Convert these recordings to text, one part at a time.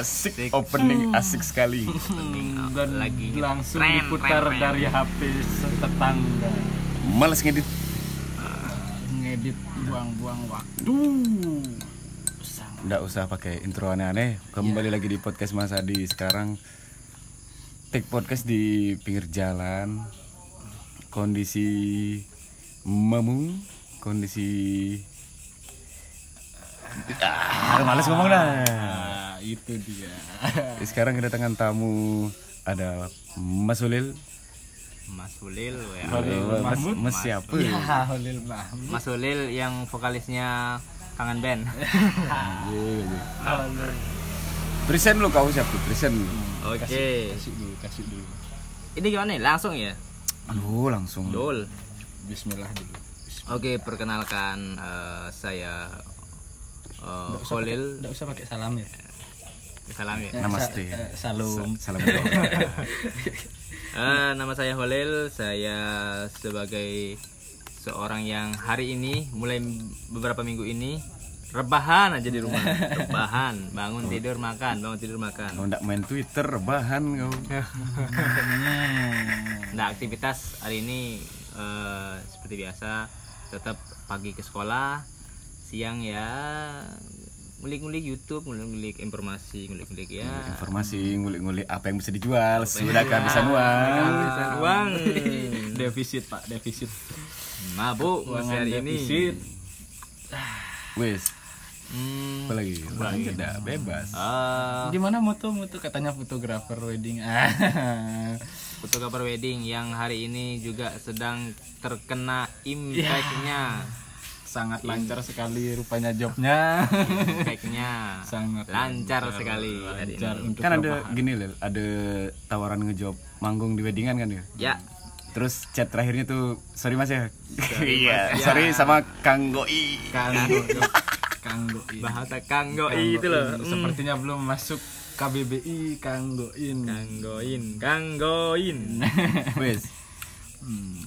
Asik, opening asik sekali. Mending, dan lagi langsung tren, diputar tren, tren. dari HP tetangga Males ngedit. ngedit buang-buang waktu Nggak usah pakai intro aneh-aneh. Kembali lagi di podcast Mas Adi sekarang. Take podcast di pinggir jalan. Kondisi memu, kondisi Ah, males ngomong dah. Itu dia Sekarang kedatangan tamu ada Mas Ulil. Mas Ulil ya. Mas, Mahmud. Mas siapa? ya Holil Mahmud Mas Ulil yang vokalisnya kangen band. Present lu kau siapa? Present lu. Oke. kasih dulu kasih dulu Ini gimana nih? Langsung ya? Aduh, langsung. Dol. Bismillah dulu Oke, perkenalkan eh, saya eh, Holil. Usah pakai salam ya Salam ya. Namaste. Sa- eh, salam Salam. Eh, nama saya Holil. Saya sebagai seorang yang hari ini mulai beberapa minggu ini rebahan aja di rumah. Rebahan, bangun tidur makan, bangun tidur makan. Kalau nggak main Twitter, bahan kau. Nah, aktivitas hari ini eh, seperti biasa tetap pagi ke sekolah, siang ya ngulik-ngulik YouTube, ngulik-ngulik informasi, ngulik-ngulik ya. Informasi ngulik-ngulik apa yang bisa dijual, sudah kehabisan uang. Kehabisan uang. defisit pak defisit Mabuk mas Keuangan hari ini. defisit. Wes, Hmm, apa lagi? Uang tidak bebas. eh, gimana moto moto katanya fotografer wedding ah fotografer wedding yang hari ini juga sedang terkena impactnya. Sangat lancar sekali rupanya jobnya Impactnya sangat lancar sekali hari lancar untuk Kan ada rebahan. gini Lil, ada tawaran ngejob manggung di weddingan kan ya? Ya, Terus chat terakhirnya tuh sorry mas ya. Iya, sorry sama Kang Goi. Kanggo Kanggo bahasa Kanggoin itu loh. Hmm. sepertinya belum masuk KBBI Kanggoin Kanggoin, Kanggoin. Wes.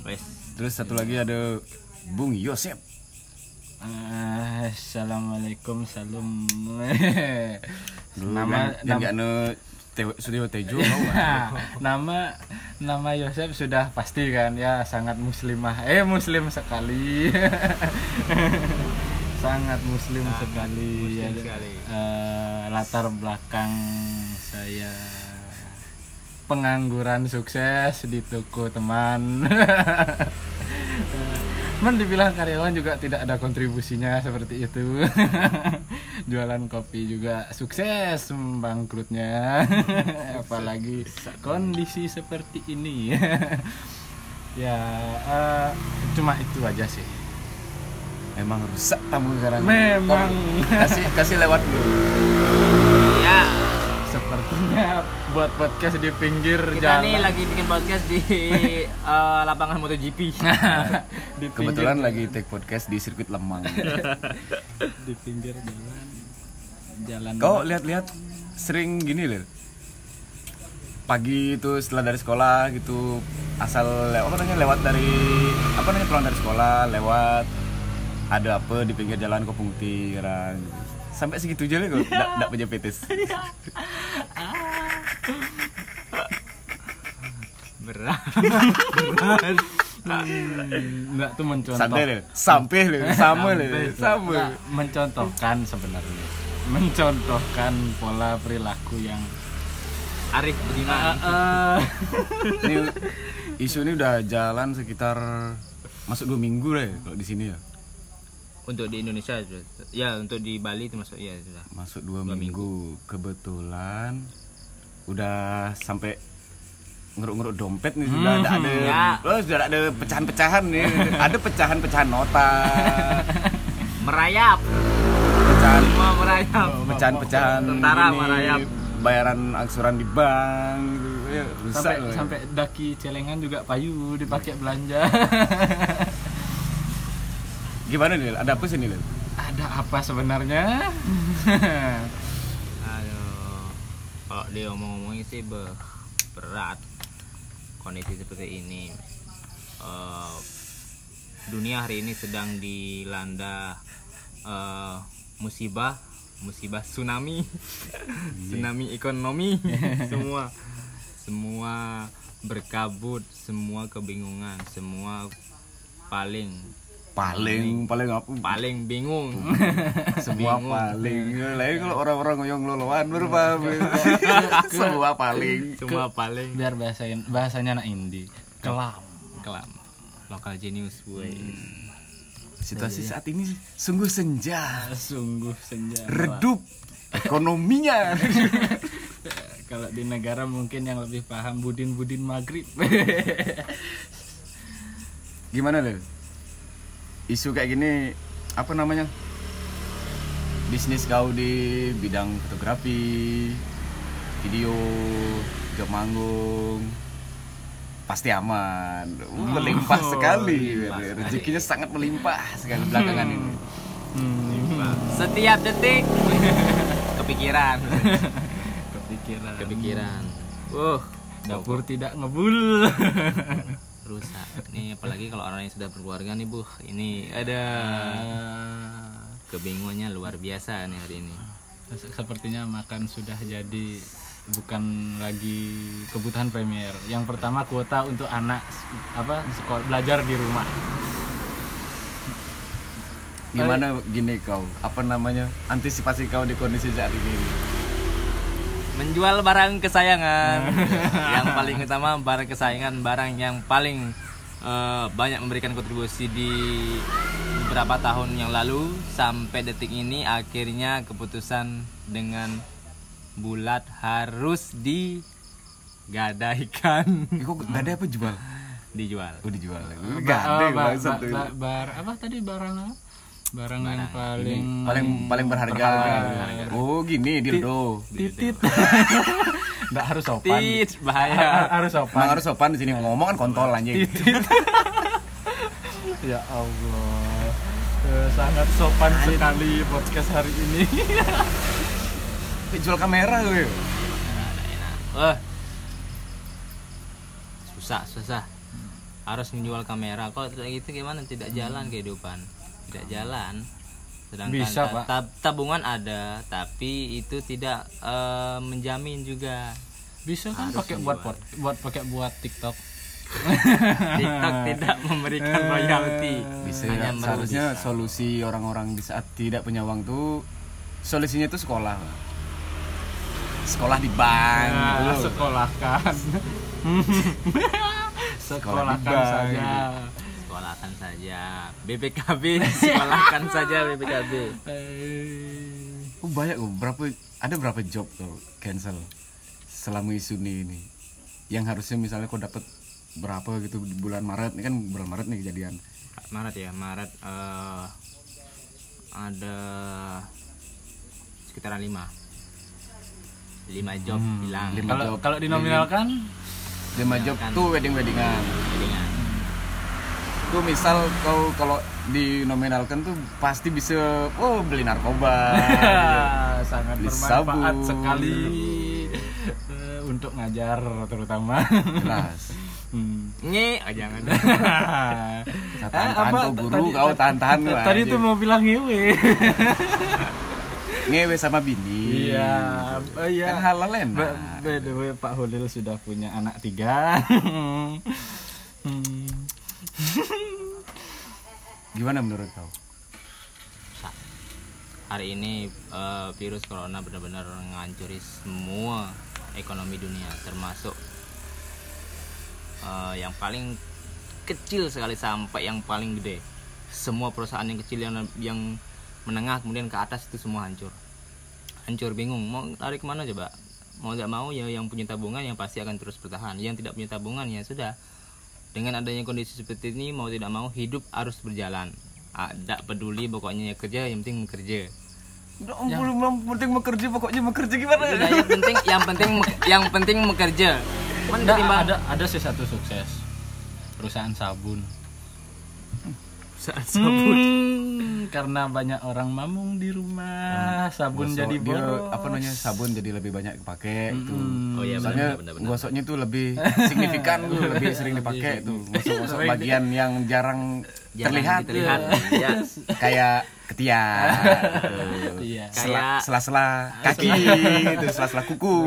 Wes, Terus satu lagi ada Bung Yosep. Ah, Assalamualaikum salam. Nama nama nama, Te- Sudio Tejo nama nama Yosef sudah pasti kan ya sangat muslimah. Eh muslim sekali. Sangat muslim sekali muslim ya. sekali. Eh, latar belakang saya pengangguran sukses di toko teman Men dibilang karyawan juga tidak ada kontribusinya seperti itu. Jualan kopi juga sukses bangkrutnya. Apalagi kondisi seperti ini. ya eh, cuma itu aja sih. Emang rusak tamu sekarang. Memang. Kasih kasih lewat dulu. Ya Sepertinya buat podcast di pinggir kita jalan. nih lagi bikin podcast di eh, lapangan MotoGP. di Kebetulan lagi take podcast di sirkuit Lemang. di pinggir jalan. Jalan Kau lihat-lihat sering gini loh. Pagi itu setelah dari sekolah gitu asal lewat apa namanya lewat dari apa namanya pulang dari sekolah lewat ada apa di pinggir jalan kau pungtiran sampai segitu aja kok nggak nggak punya petis Berat. Enggak tuh mencontoh. santai loh sampai loh sama Sampai, sama. Mencontohkan sebenarnya. Mencontohkan pola perilaku yang Arif Budiman. eh, ini isu ini udah jalan sekitar masuk dua minggu lah ya kalau di sini ya Untuk di Indonesia. Ya, untuk di Bali itu masuk ya sudah. masuk dua, minggu. kebetulan udah sampai ngeruk-ngeruk dompet nih sudah ada ada ya. oh, sudah ada pecahan-pecahan nih ada pecahan-pecahan nota Merayap. pecahan Semua merayap. pecahan-pecahan Tentara ini, merayap. bayaran angsuran di bank gitu. ya, rusak sampai loh. sampai daki celengan juga payu dipakai belanja gimana nih ada apa sih nih ada apa sebenarnya Aduh. Kalau dia ngomong-ngomongin sih be- berat kondisi seperti ini. Eh, dunia hari ini sedang dilanda eh, musibah musibah tsunami tsunami ekonomi semua semua berkabut semua kebingungan semua paling paling paling apa? Paling bingung. Semua Bingung. paling. Lagi kalau orang-orang ngoyong loloan baru paham semua paling. Semua paling. Biar bahasain bahasanya anak indie kelam. Kelam. Lokal genius boy situasi saat ini sungguh senja. Sungguh senja. Redup ekonominya. Kalau di negara mungkin yang lebih paham budin budin maghrib. Gimana lo isu kayak gini apa namanya? Bisnis kau di bidang fotografi video job manggung pasti aman. Melimpah sekali. melimpah sekali. rezekinya sangat melimpah sekali belakangan ini. Setiap detik. Kepikiran. Kepikiran. Kepikiran. Uh dapur tidak ngebul rusak. Nih apalagi kalau orang yang sudah berkeluarga nih bu. Ini ada kebingungannya luar biasa nih hari ini. Sepertinya makan sudah jadi bukan lagi kebutuhan premier. Yang pertama kuota untuk anak apa sekolah belajar di rumah. Gimana gini kau? Apa namanya? Antisipasi kau di kondisi saat ini menjual barang kesayangan. Yang paling utama barang kesayangan barang yang paling eh, banyak memberikan kontribusi di beberapa tahun yang lalu sampai detik ini akhirnya keputusan dengan bulat harus digadaikan. Kok gak ada apa jual? Dijual. Oh dijual. Ada oh, ba- bangsat ba- tuh. ba- bar apa tadi barang apa? Barang yang paling paling paling berharga. Oh gini dildo. titit nggak harus sopan tit Ha- bahaya harus sopan Emang harus sopan di sini ngomong kan kontol anjing. ya Allah Eh, sangat sopan sekali podcast hari ini Jual kamera gue. Eh. Susah, susah. Harus menjual kamera. Kalau tidak gitu gimana? Tidak jalan kehidupan. Tidak jalan. Sedangkan Bisa, ta- Pak. ta- tabungan ada, tapi itu tidak eh, menjamin juga. bisa kan pakai buat pot, buat pakai buat TikTok TikTok tidak memberikan royalti. Bisa Hanya ya, seharusnya merugikan. solusi orang-orang di saat tidak punya uang tuh solusinya itu sekolah. Pak. Sekolah di bank. Nah, sekolahkan sekolahkan bank, saja sekolahkan saja. BPKB sekolahkan saja BPKB. Oh banyak kok. Berapa ada berapa job kau cancel selama isu ini ini. Yang harusnya misalnya kau dapat berapa gitu di bulan Maret ini kan bulan Maret nih kejadian. Maret ya Maret eh, ada sekitaran 5 5 job hilang lima kalau job. kalau dinominalkan Lima job tuh wedding weddingan. Tuh misal kau kalau dinominalkan tuh pasti bisa oh beli narkoba. sangat Beli bermanfaat sabun. sekali eh, untuk ngajar terutama Jelas. Hmm. nge oh, jangan Saya tahan-tahan apa, kau guru, tadi- kau tahan-tahan lu, tadi tuh mau bilang ngewe ngewe sama bini. iya oh, iya Kan halal enak. By the way Pak Hulil sudah punya anak tiga Hmm. Gimana menurut kau? hari ini eh, virus corona benar-benar ngancuri semua ekonomi dunia termasuk eh, yang paling kecil sekali sampai yang paling gede. Semua perusahaan yang kecil yang yang menengah kemudian ke atas itu semua hancur. Hancur bingung mau lari ke mana coba? Mau nggak mau ya yang punya tabungan yang pasti akan terus bertahan. Yang tidak punya tabungan ya sudah dengan adanya kondisi seperti ini mau tidak mau hidup harus berjalan. Ada peduli pokoknya ya kerja yang penting bekerja. Yang belum penting bekerja pokoknya bekerja gimana? Udah, yang penting yang penting yang penting bekerja. Ada ada sih satu sukses. Perusahaan sabun saat sabun. Hmm, karena banyak orang mamung di rumah, sabun Gosok jadi dia, apa namanya sabun jadi lebih banyak dipakai itu. Oh iya soalnya benar benar benar. gosoknya tuh lebih signifikan tuh lebih sering dipakai tuh. Gosok-gosok bagian yang jarang Jarang terlihat. terlihat ya kayak ketiak. Gitu. Iya. Sela- Kayak- sela-sela kaki itu sela-sela kuku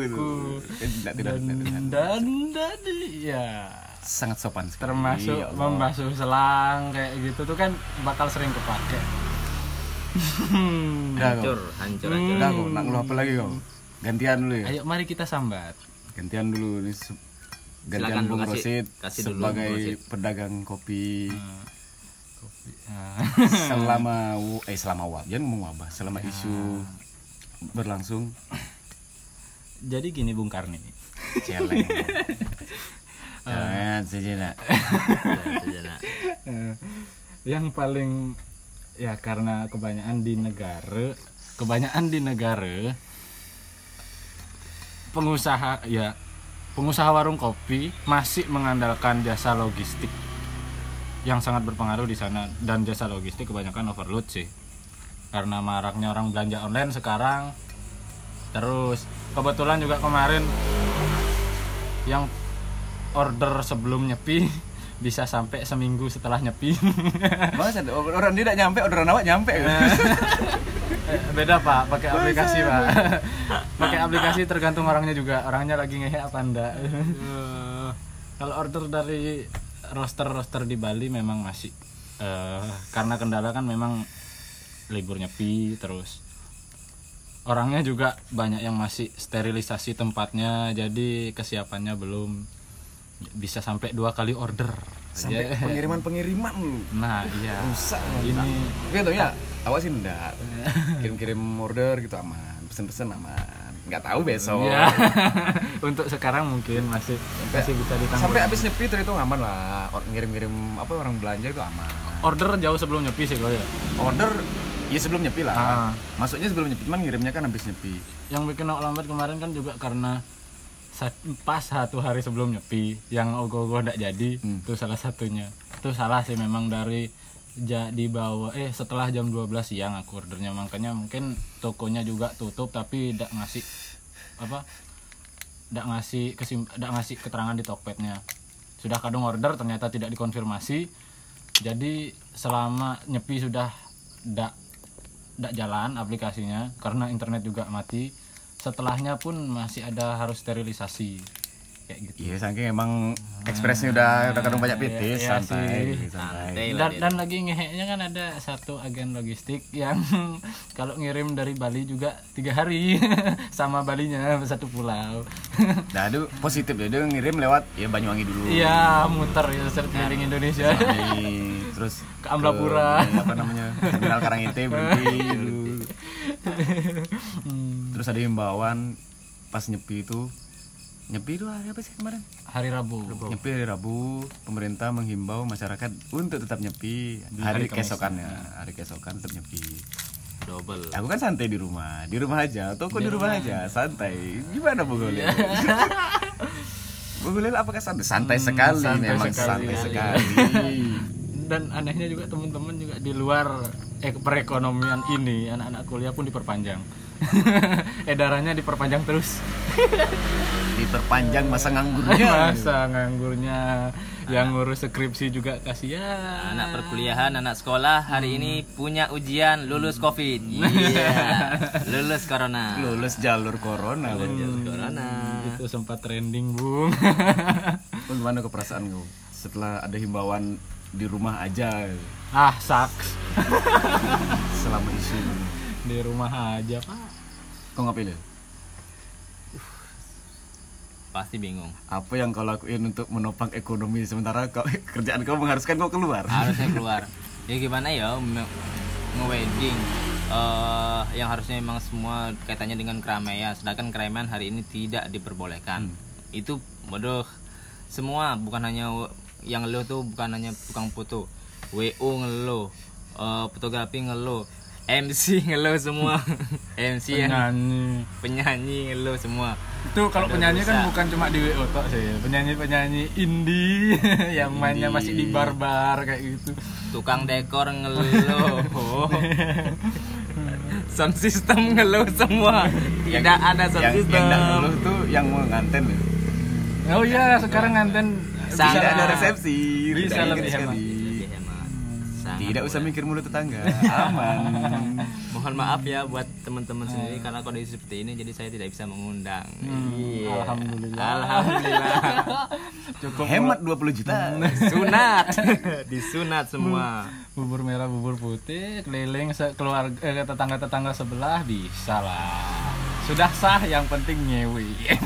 gitu. Tidak tidak tidak terlihat. Dan dan ya sangat sopan sekali. Termasuk ya membasuh selang kayak gitu tuh kan bakal sering kepake. Hancur hancur hancur. Udah, kau. nak ngeluh apa lagi kau gantian dulu ya? Ayo mari kita sambat. gantian dulu. Nih se- gantian Silakan, Bung kasih- Rosid kasih dulu, sebagai Bung Rosid. pedagang kopi. Nah, selama wu- eh selama wabah jangan ngomong wabah selama isu berlangsung. Jadi gini Bung Karni. celeng Ya. Eh, yang paling ya karena kebanyakan di negara kebanyakan di negara pengusaha ya pengusaha warung kopi masih mengandalkan jasa logistik yang sangat berpengaruh di sana. Dan jasa logistik kebanyakan overload sih. Karena maraknya orang belanja online sekarang terus kebetulan juga kemarin yang order sebelum nyepi bisa sampai seminggu setelah nyepi. Masa orang dia tidak nyampe orderan awak nyampe. Eh, beda pak. Pakai aplikasi pak. pakai aplikasi tergantung orangnya juga. Orangnya lagi ngehe apa enggak. Kalau order dari roster roster di Bali memang masih eh, karena kendala kan memang libur nyepi terus. Orangnya juga banyak yang masih sterilisasi tempatnya jadi kesiapannya belum bisa sampai dua kali order. Sampai Ya, pengiriman pengiriman lu. Nah iya. Rusak ini tapi untungnya awak sih enggak kirim-kirim order gitu aman. Pesen-pesen aman. Nggak tahu besok. Ya untuk sekarang mungkin masih masih bisa ditanggung sampai habis nyepi itu aman lah. Or- ngirim-ngirim apa orang belanja itu aman. Order jauh sebelum nyepi sih kalau ya? Order ya sebelum nyepi lah. Ah. masuknya sebelum nyepi cuman ngirimnya kan habis nyepi. Yang bikin aku lambat kemarin kan juga karena pas satu hari sebelum nyepi yang ogoh-ogoh ndak jadi Hmm. itu salah satunya. Itu salah sih memang dari ja, di bawah eh setelah jam 12 siang aku ordernya. Makanya mungkin tokonya juga tutup tapi ndak ngasih apa ndak ngasih kesim ndak ngasih keterangan di Tokpednya sudah kadung order ternyata tidak dikonfirmasi. Jadi selama nyepi sudah ndak ndak jalan aplikasinya karena internet juga mati setelahnya pun masih ada harus sterilisasi. Kayak gitu. Iya saking emang ekspresnya udah udah kadang banyak pitis iya santai sih. santai. Santai dan, dan lagi ngeheknya kan ada satu agen logistik yang kalau ngirim dari Bali juga tiga hari sama Balinya satu pulau. Nah itu positif ya. Dia ngirim lewat ya Banyuwangi dulu. Iya muter ya set keliling Indonesia. Terus Ke Amblapura. ke, apa namanya terminal Karangite berhenti dulu. Hmm, terus ada himbauan pas nyepi itu. Nyepi itu hari apa sih kemarin? Hari Rabu. Nyepi hari Rabu pemerintah menghimbau masyarakat untuk tetap nyepi. Hari, hari Kamis. keesokannya hari keesokan tetap nyepi. Double. Aku kan santai di rumah. Di rumah aja toko di rumah aja. Santai. Gimana Bu Golil Bu Golil apakah santai? Santai sekali santai memang sekali. santai sekali. Dan anehnya juga teman-teman juga di luar eh, perekonomian ini anak-anak kuliah pun diperpanjang edarannya diperpanjang terus. Diperpanjang masa nganggurnya masa nganggurnya. Yang ngurus skripsi juga kasihan. Anak perkuliahan anak sekolah hari ini punya ujian lulus covid. Iya lulus corona. Lulus jalur corona. Lulus corona. itu sempat trending bung. Bagaimana keperasaan kau setelah ada himbauan di rumah aja. Ah saks. Selama isu di rumah aja pak. Kau ngapain ya? pasti bingung. Apa yang kau lakuin untuk menopang ekonomi sementara? Kau, kerjaan kau mengharuskan kau keluar? harusnya keluar. Ya gimana ya nge-wedding? Eh, yang harusnya memang semua kaitannya dengan keramaian. Sedangkan keramaian hari ini tidak diperbolehkan. Itu bodoh semua bukan hanya yang ngeluh tuh bukan hanya tukang foto WO ngeluh eh, fotografi ngeluh MC ngeluh semua. MC yang penyanyi. penyanyi ngeluh semua. Itu kalau penyanyi kan bukan cuma di WO tok sih. Penyanyi penyanyi indie yang mainnya masih di bar-bar kayak gitu. Tukang dekor ngeluh. Sound system ngeluh semua. Tidak ada sound yang system. yang ngeluh tuh yang mau nganten ya. oh iya sekarang nganten. Sangat. tidak ada resepsi. Bisa. Lebih hemat. Tidak usah mikir mulut tetangga. Aman. Mohon maaf ya buat teman-teman sendiri karena kondisi seperti ini jadi saya tidak bisa mengundang. Iya. alhamdulillah. alhamdulillah. Cukup hemat 20 juta. Sunat. Disunat semua. Bubur merah bubur putih keliling keluarga eh, tetangga tetangga sebelah bisa lah sudah sah yang penting nyewi. Ya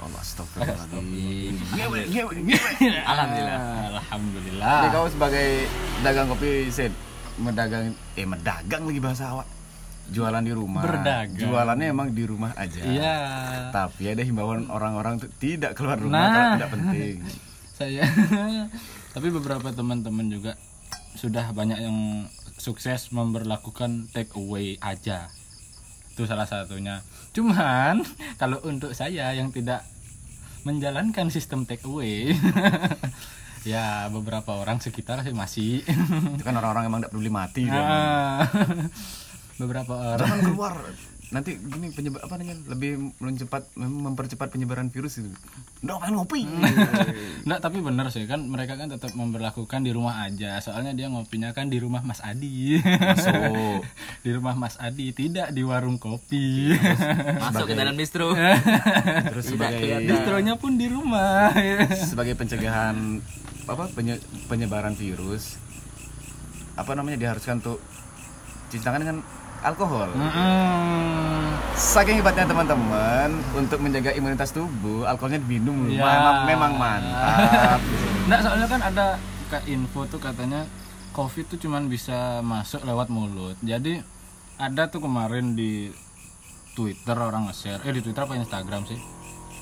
Allah astagfirullahaladzim. Ngewe ngewe ngewe alhamdulillah. Alhamdulillah. Jadi kau sebagai dagang kopi Sid Medagang Eh medagang lagi bahasa awak. Jualan di rumah. Berdagang. Jualannya emang di rumah aja. Iya. Tapi ada himbauan orang-orang tuh tidak keluar rumah Nah. kalau tidak penting. Saya. Tapi beberapa teman-teman juga sudah banyak yang sukses memperlakukan take away aja itu salah satunya. Cuman kalau untuk saya yang tidak menjalankan sistem take away ya beberapa orang sekitar sih masih. Itu kan orang-orang emang tidak peduli mati kan. Ah, beberapa orang. Jangan keluar Nanti gini penyebar apa namanya lebih mencepat mempercepat penyebaran virus itu. Nggak pengen ngopi. Enggak, tapi benar sih kan mereka kan tetap memperlakukan di rumah aja. Soalnya dia ngopinya kan di rumah Mas Adi. Masuk. di rumah Mas Adi, tidak di warung kopi. masuk ke dalam distro Terus sebagai Distronya pun di rumah. sebagai pencegahan apa penye- penyebaran virus apa namanya diharuskan untuk cuci tangan dengan alkohol. Mm-mm. Saking hebatnya teman-teman untuk menjaga imunitas tubuh, alkoholnya diminum Ya. memang, memang mantap. Nggak, soalnya kan ada info tuh katanya COVID tuh cuman bisa masuk lewat mulut. Jadi ada tuh kemarin di Twitter orang nge-share, eh di Twitter apa Instagram sih?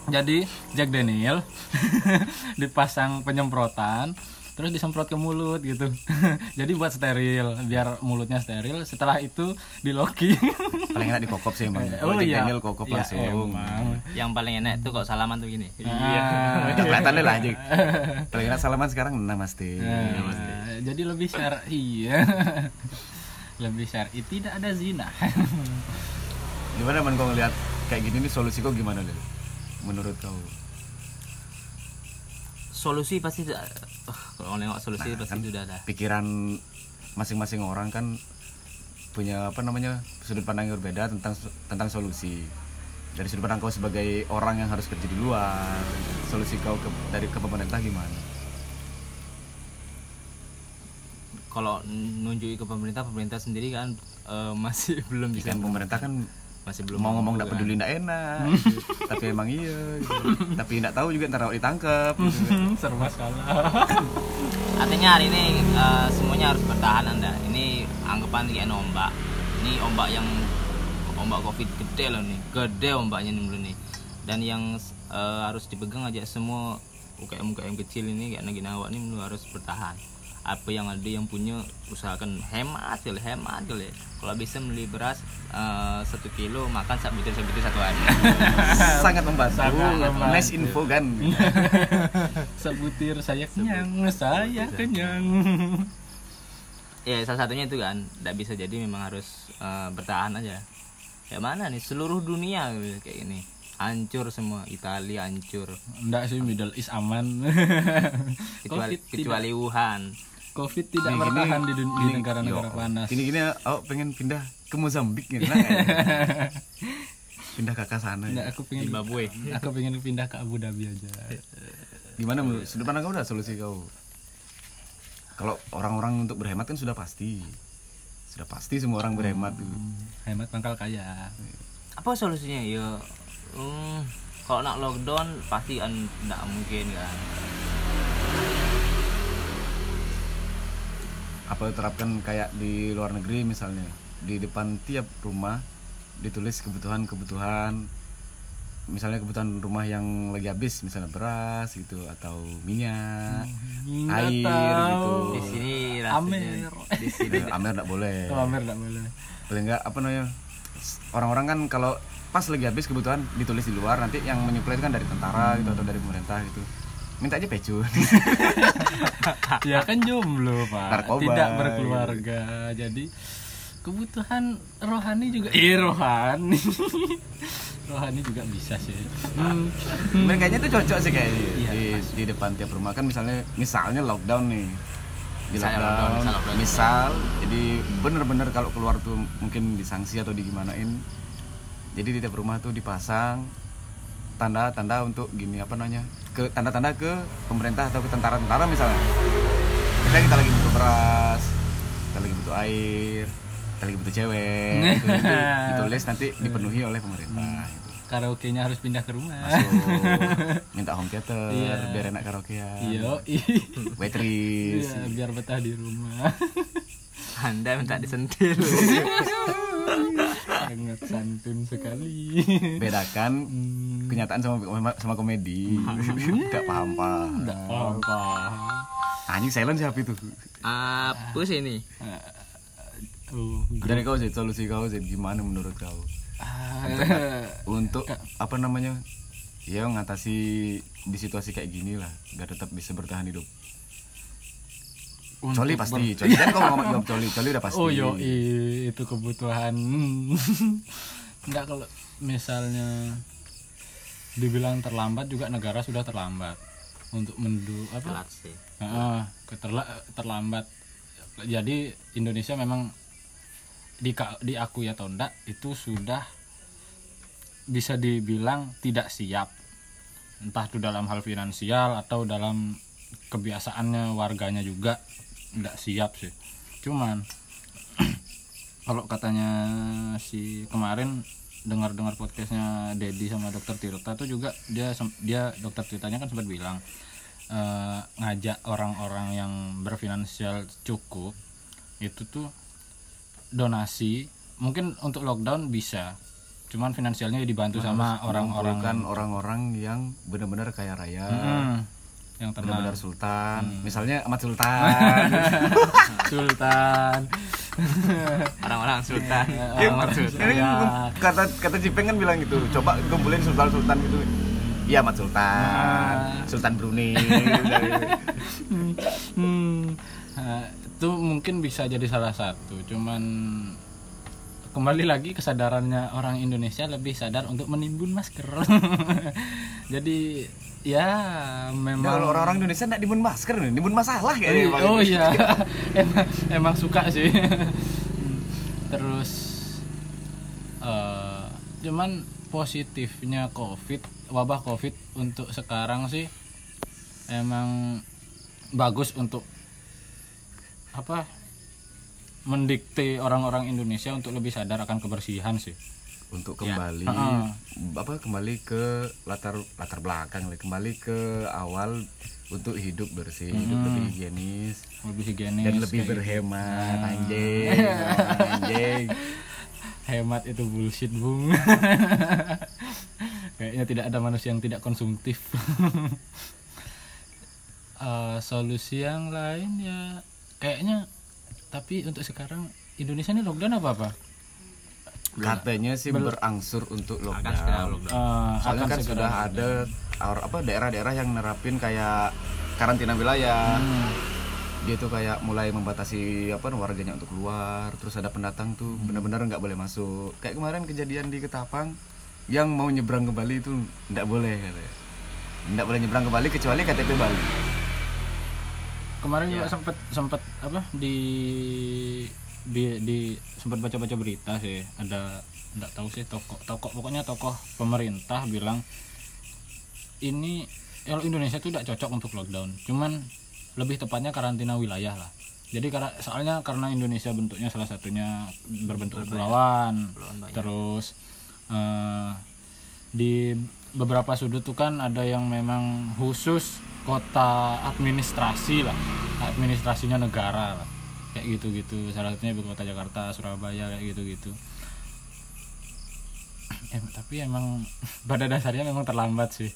Jadi Jack Daniel dipasang penyemprotan, terus disemprot ke mulut gitu. Jadi buat steril, biar mulutnya steril. Setelah itu di loki. Paling enak dikokop sih emang. Oh iya. Daniel kokop Ya, langsung. emang. yang paling enak tuh kok salaman tuh gini Ah. Udah kelihatan deh lah aja. Paling enak salaman sekarang namaste. Nah, jadi lebih syar'i ya. lebih syar'i tidak ada zina. Gimana man kau ngeliat kayak gini nih solusi kau gimana deh? Menurut kau? Solusi pasti uh, kalau nengok solusi Nah, pasti kan sudah ada Pikiran masing-masing orang kan punya apa namanya sudut pandang yang berbeda tentang tentang solusi. Dari sudut pandang kau sebagai orang yang harus kerja di luar, solusi kau ke, dari ke pemerintah gimana? kalau nunjuki ke pemerintah pemerintah sendiri kan eh, masih belum bisa Kan pemerintah kan masih belum mau ngomong tidak peduli tidak enak, tapi emang iya. Gitu. tapi tidak tahu juga ntar ditangkap. Gitu. Serba salah. artinya hari ini eh, semuanya harus bertahan anda ini anggapan kayak ombak ini ombak yang ombak covid gede loh nih gede ombaknya nih dulu nih dan yang eh, harus dipegang aja semua UKM UKM kecil ini kayak Nagina awak ini harus bertahan apa yang ada yang punya usahakan hemat kali hemat kali kalau bisa beli beras eh, satu kilo makan satu butir satu butir satu hari. Sangat membantu. Nice info kan. Sebutir saya kenyang, saya kenyang. ya salah satunya itu kan. Tidak bisa jadi memang harus eh, bertahan aja. Ya mana nih? Seluruh dunia kayak gini. Hancur semua. Italia hancur. Enggak sih Middle East aman. kecuali kecuali Wuhan Covid tidak Gini, bertahan di, dun- di gini, negara-negara yo, panas. Gini-gini aku pengen pindah ke Mozambik gitu. Nah, pindah ke sana. Nggak, aku pengen Zimbabwe aku pengen pindah ke Abu Dhabi aja. Gimana menurut sudut pandang kau udah solusi kau? Kalau orang-orang untuk berhemat kan sudah pasti. Sudah pasti semua orang berhemat tuh. Hemat pangkal kaya. apa solusinya ya hmm, kalau nak lockdown pasti kan tidak mungkin kan Apa terapkan kayak di luar negeri misalnya di depan tiap rumah ditulis kebutuhan-kebutuhan misalnya kebutuhan rumah yang lagi habis misalnya beras gitu atau minyak Nggak air tahu. gitu di sini Amer. di sini Eh, Amer nggak boleh Oh, Amer nggak boleh. paling nggak apa namanya orang-orang kan kalau pas lagi habis kebutuhan ditulis di luar nanti yang menyuplai itu kan dari tentara gitu atau dari pemerintah gitu minta aja pecun ya kan jomblo pak. Narkoba, tidak berkeluarga. Jadi kebutuhan rohani juga eh rohani. Rohani juga bisa sih. Hmm. Dan kayaknya itu cocok sih kayak Iya, di, di depan tiap rumah. Kan misalnya misalnya lockdown nih. Di lockdown, lockdown, misal lockdown. misal jadi bener-bener kalau keluar tuh mungkin disanksi atau digimanain. Jadi di tiap rumah tuh dipasang tanda-tanda untuk gini apa namanya ke tanda-tanda ke pemerintah atau ke tentara-tentara misalnya. Kita kita lagi butuh beras kita lagi butuh air kita lagi butuh cewek gitu, itu ditulis nanti dipenuhi oleh pemerintah gitu. karaoke nya harus pindah ke rumah. Masuk. Minta home theater Iya. biar enak karaokean. Iyo waitress. Iya biar betah di rumah. Anda minta disentil sangat santun sekali. Bedakan Hmm, kenyataan sama sama komedi. Nggak paham paham nggak paham paham. Anjing silent siapa itu? Apa sih ini. Dari kau sih solusi kau sih gimana menurut kau? Ah, untuk apa namanya? Ya mengatasi di situasi kayak gini lah biar tetap bisa bertahan hidup untuk coli pasti coli kan kau ngomong jawab coli coli udah pasti Oh yo itu kebutuhan. Enggak kalau misalnya dibilang terlambat juga negara sudah terlambat untuk mendu apa? telat sih Heeh, keterla- terlambat. Jadi Indonesia memang di diakui atau enggak itu sudah bisa dibilang tidak siap. Entah itu dalam hal finansial atau dalam kebiasaannya warganya juga enggak siap sih. Cuman kalau katanya si kemarin dengar-dengar podcastnya Dedi sama Dokter Tirta tuh juga dia dia Dokter Tirtanya kan sempat bilang eh, ngajak orang-orang yang berfinansial cukup itu tuh donasi mungkin untuk lockdown bisa cuman finansialnya dibantu sama orang-orang kan orang-orang yang benar-benar kaya raya Hmm, yang tenang. Benar-benar sultan. Misalnya Ahmad Sultan. Sultan. Orang-orang sultan. Ya, Ahmad sultan. Ya. kata kata Jipeng kan bilang gitu coba kumpulin sultan sultan gitu iya Ahmad Sultan. Ah. Sultan Brunei. Hmm, nah, itu mungkin bisa jadi salah satu cuman kembali lagi kesadarannya orang Indonesia lebih sadar untuk menimbun masker jadi ya Ya, memang kalau orang-orang Indonesia nggak nimbun masker nih, nimbun masalah kayaknya. Bang. oh iya emang, emang suka sih terus eh, cuman positifnya covid wabah covid untuk sekarang sih emang bagus untuk apa mendikte orang-orang Indonesia untuk lebih sadar akan kebersihan sih. Untuk kembali Heeh. apa kembali ke latar latar belakang, kembali ke awal untuk hidup bersih, hidup lebih higienis. Lebih higienis dan lebih kayak berhemat, anjing, anjing. hemat itu bullshit bung. Kayaknya tidak ada manusia yang tidak konsumtif. Eh, solusi yang lain ya kayaknya tapi untuk sekarang Indonesia ini lockdown apa apa Katanya sih berangsur untuk akan segera lockdown. lockdown Eh, Soalnya akan kan segera sudah ada or- apa daerah-daerah yang nerapin kayak karantina wilayah. Hmm. Dia tuh kayak mulai membatasi apa warganya untuk keluar, terus ada pendatang tuh Hmm. benar-benar nggak boleh masuk. Kayak kemarin kejadian di Ketapang yang mau nyebrang ke Bali itu nggak boleh katanya. Nggak boleh nyebrang ke Bali kecuali KTP Bali. Kemarin juga sempat sempat apa di di di sempat baca-baca berita sih. Ada nggak tahu sih tokoh tokoh pokoknya tokoh pemerintah bilang ini kalau Indonesia tuh tidak cocok untuk lockdown. Cuman lebih tepatnya karantina wilayah lah. Jadi karena soalnya karena Indonesia bentuknya salah satunya berbentuk kepulauan terus eh, di beberapa sudut tuh kan ada yang memang khusus kota administrasi lah. Administrasinya negara lah. Kayak gitu gitu salah satunya ibu kota Jakarta Surabaya kayak gitu gitu Em, tapi emang pada dasarnya memang terlambat sih.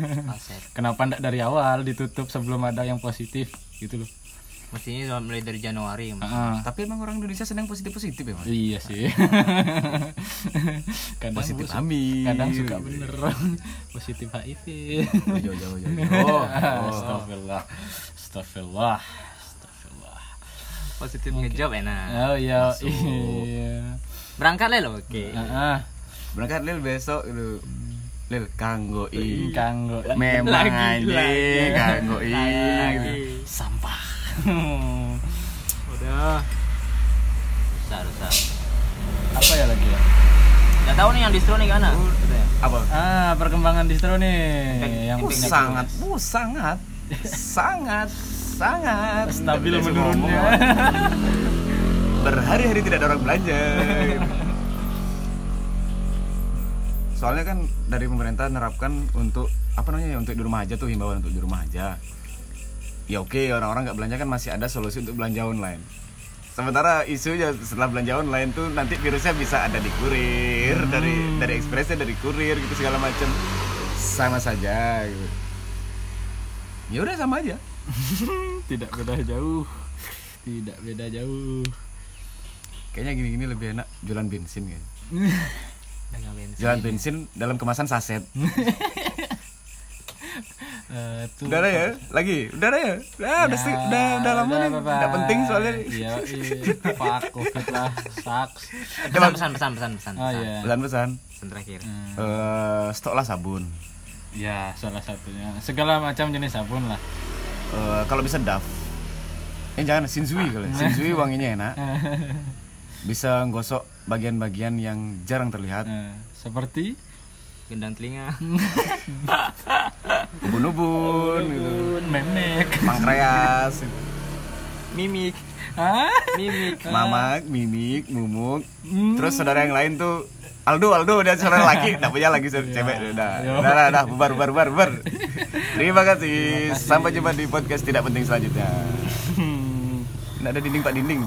Kenapa ndak dari awal ditutup sebelum ada yang positif? Gitu loh Mestinya mulai dari Januari. Mas. Ah, Tapi emang orang Indonesia senang positif-positif ya, Mas? iya sih kadang Positif hamil. kadang suka bener positif HIV Jauh, jauh, jauh. Oh, Astagfirullah Astagfirullah Astagfirullah Positif ngejob enak. Oh iya iya Berangkat le lo. Oke. Ah, Berangkat Lil besok gitu. Lil kanggo i. kanggo Memang Lagi, anjing kanggo i. Sampah Udah. Besar, besar. apa ya lagi ya Gak tahu nih yang distro nih gimana? Apa? ah perkembangan distro nih yang Uh, penting sangat, uh, sangat, sangat, sangat stabil Tidak bisa menurunnya. Berhari-hari tidak ada orang belanja. Soalnya kan dari pemerintah nerapkan untuk apa namanya untuk di rumah aja tuh himbauan untuk di rumah aja. Ya oke orang-orang nggak belanja kan masih ada solusi untuk belanja online. Sementara isunya setelah belanja online tuh nanti virusnya bisa ada di kurir dari dari ekspresnya dari kurir gitu segala macam sama saja gitu. Ya udah sama aja. tidak beda jauh tidak beda jauh Kayaknya gini-gini lebih enak jualan bensin kan. Jualan bensin dalam kemasan saset. Eh, tuh Udah ada ya? Lagi? Udah ada ya? Udah, udah, sih, udah, udah lama nih. bye-bye. Udah penting soalnya. iya iya fuck covid lah sucks Pesan, pesan, pesan, pesan, pesan. oh iya Pesan-pesan. Pesan terakhir. Eh, stoklah sabun. ya salah satunya segala macam jenis sabun lah Eh, kalau bisa Daf. Eh jangan Shinzui kali. Shinzui wanginya enak. Bisa gosok bagian-bagian yang jarang terlihat. Eh, seperti Gendang telinga. Ubun-ubun gitu. memek Pankreas, Mimik. Hah? Mimik. mamak, mimik, mumuk. Terus saudara yang lain tuh Aldo, Aldo udah saudara laki, enggak punya lagi saudara cewek. Udah, udah, udah, udah, bubar, bubar, bubar, bubar. Terima kasih. Sampai jumpa di podcast tidak penting selanjutnya. Hmm, Nggak ada dinding pak dinding.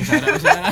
usah ada usah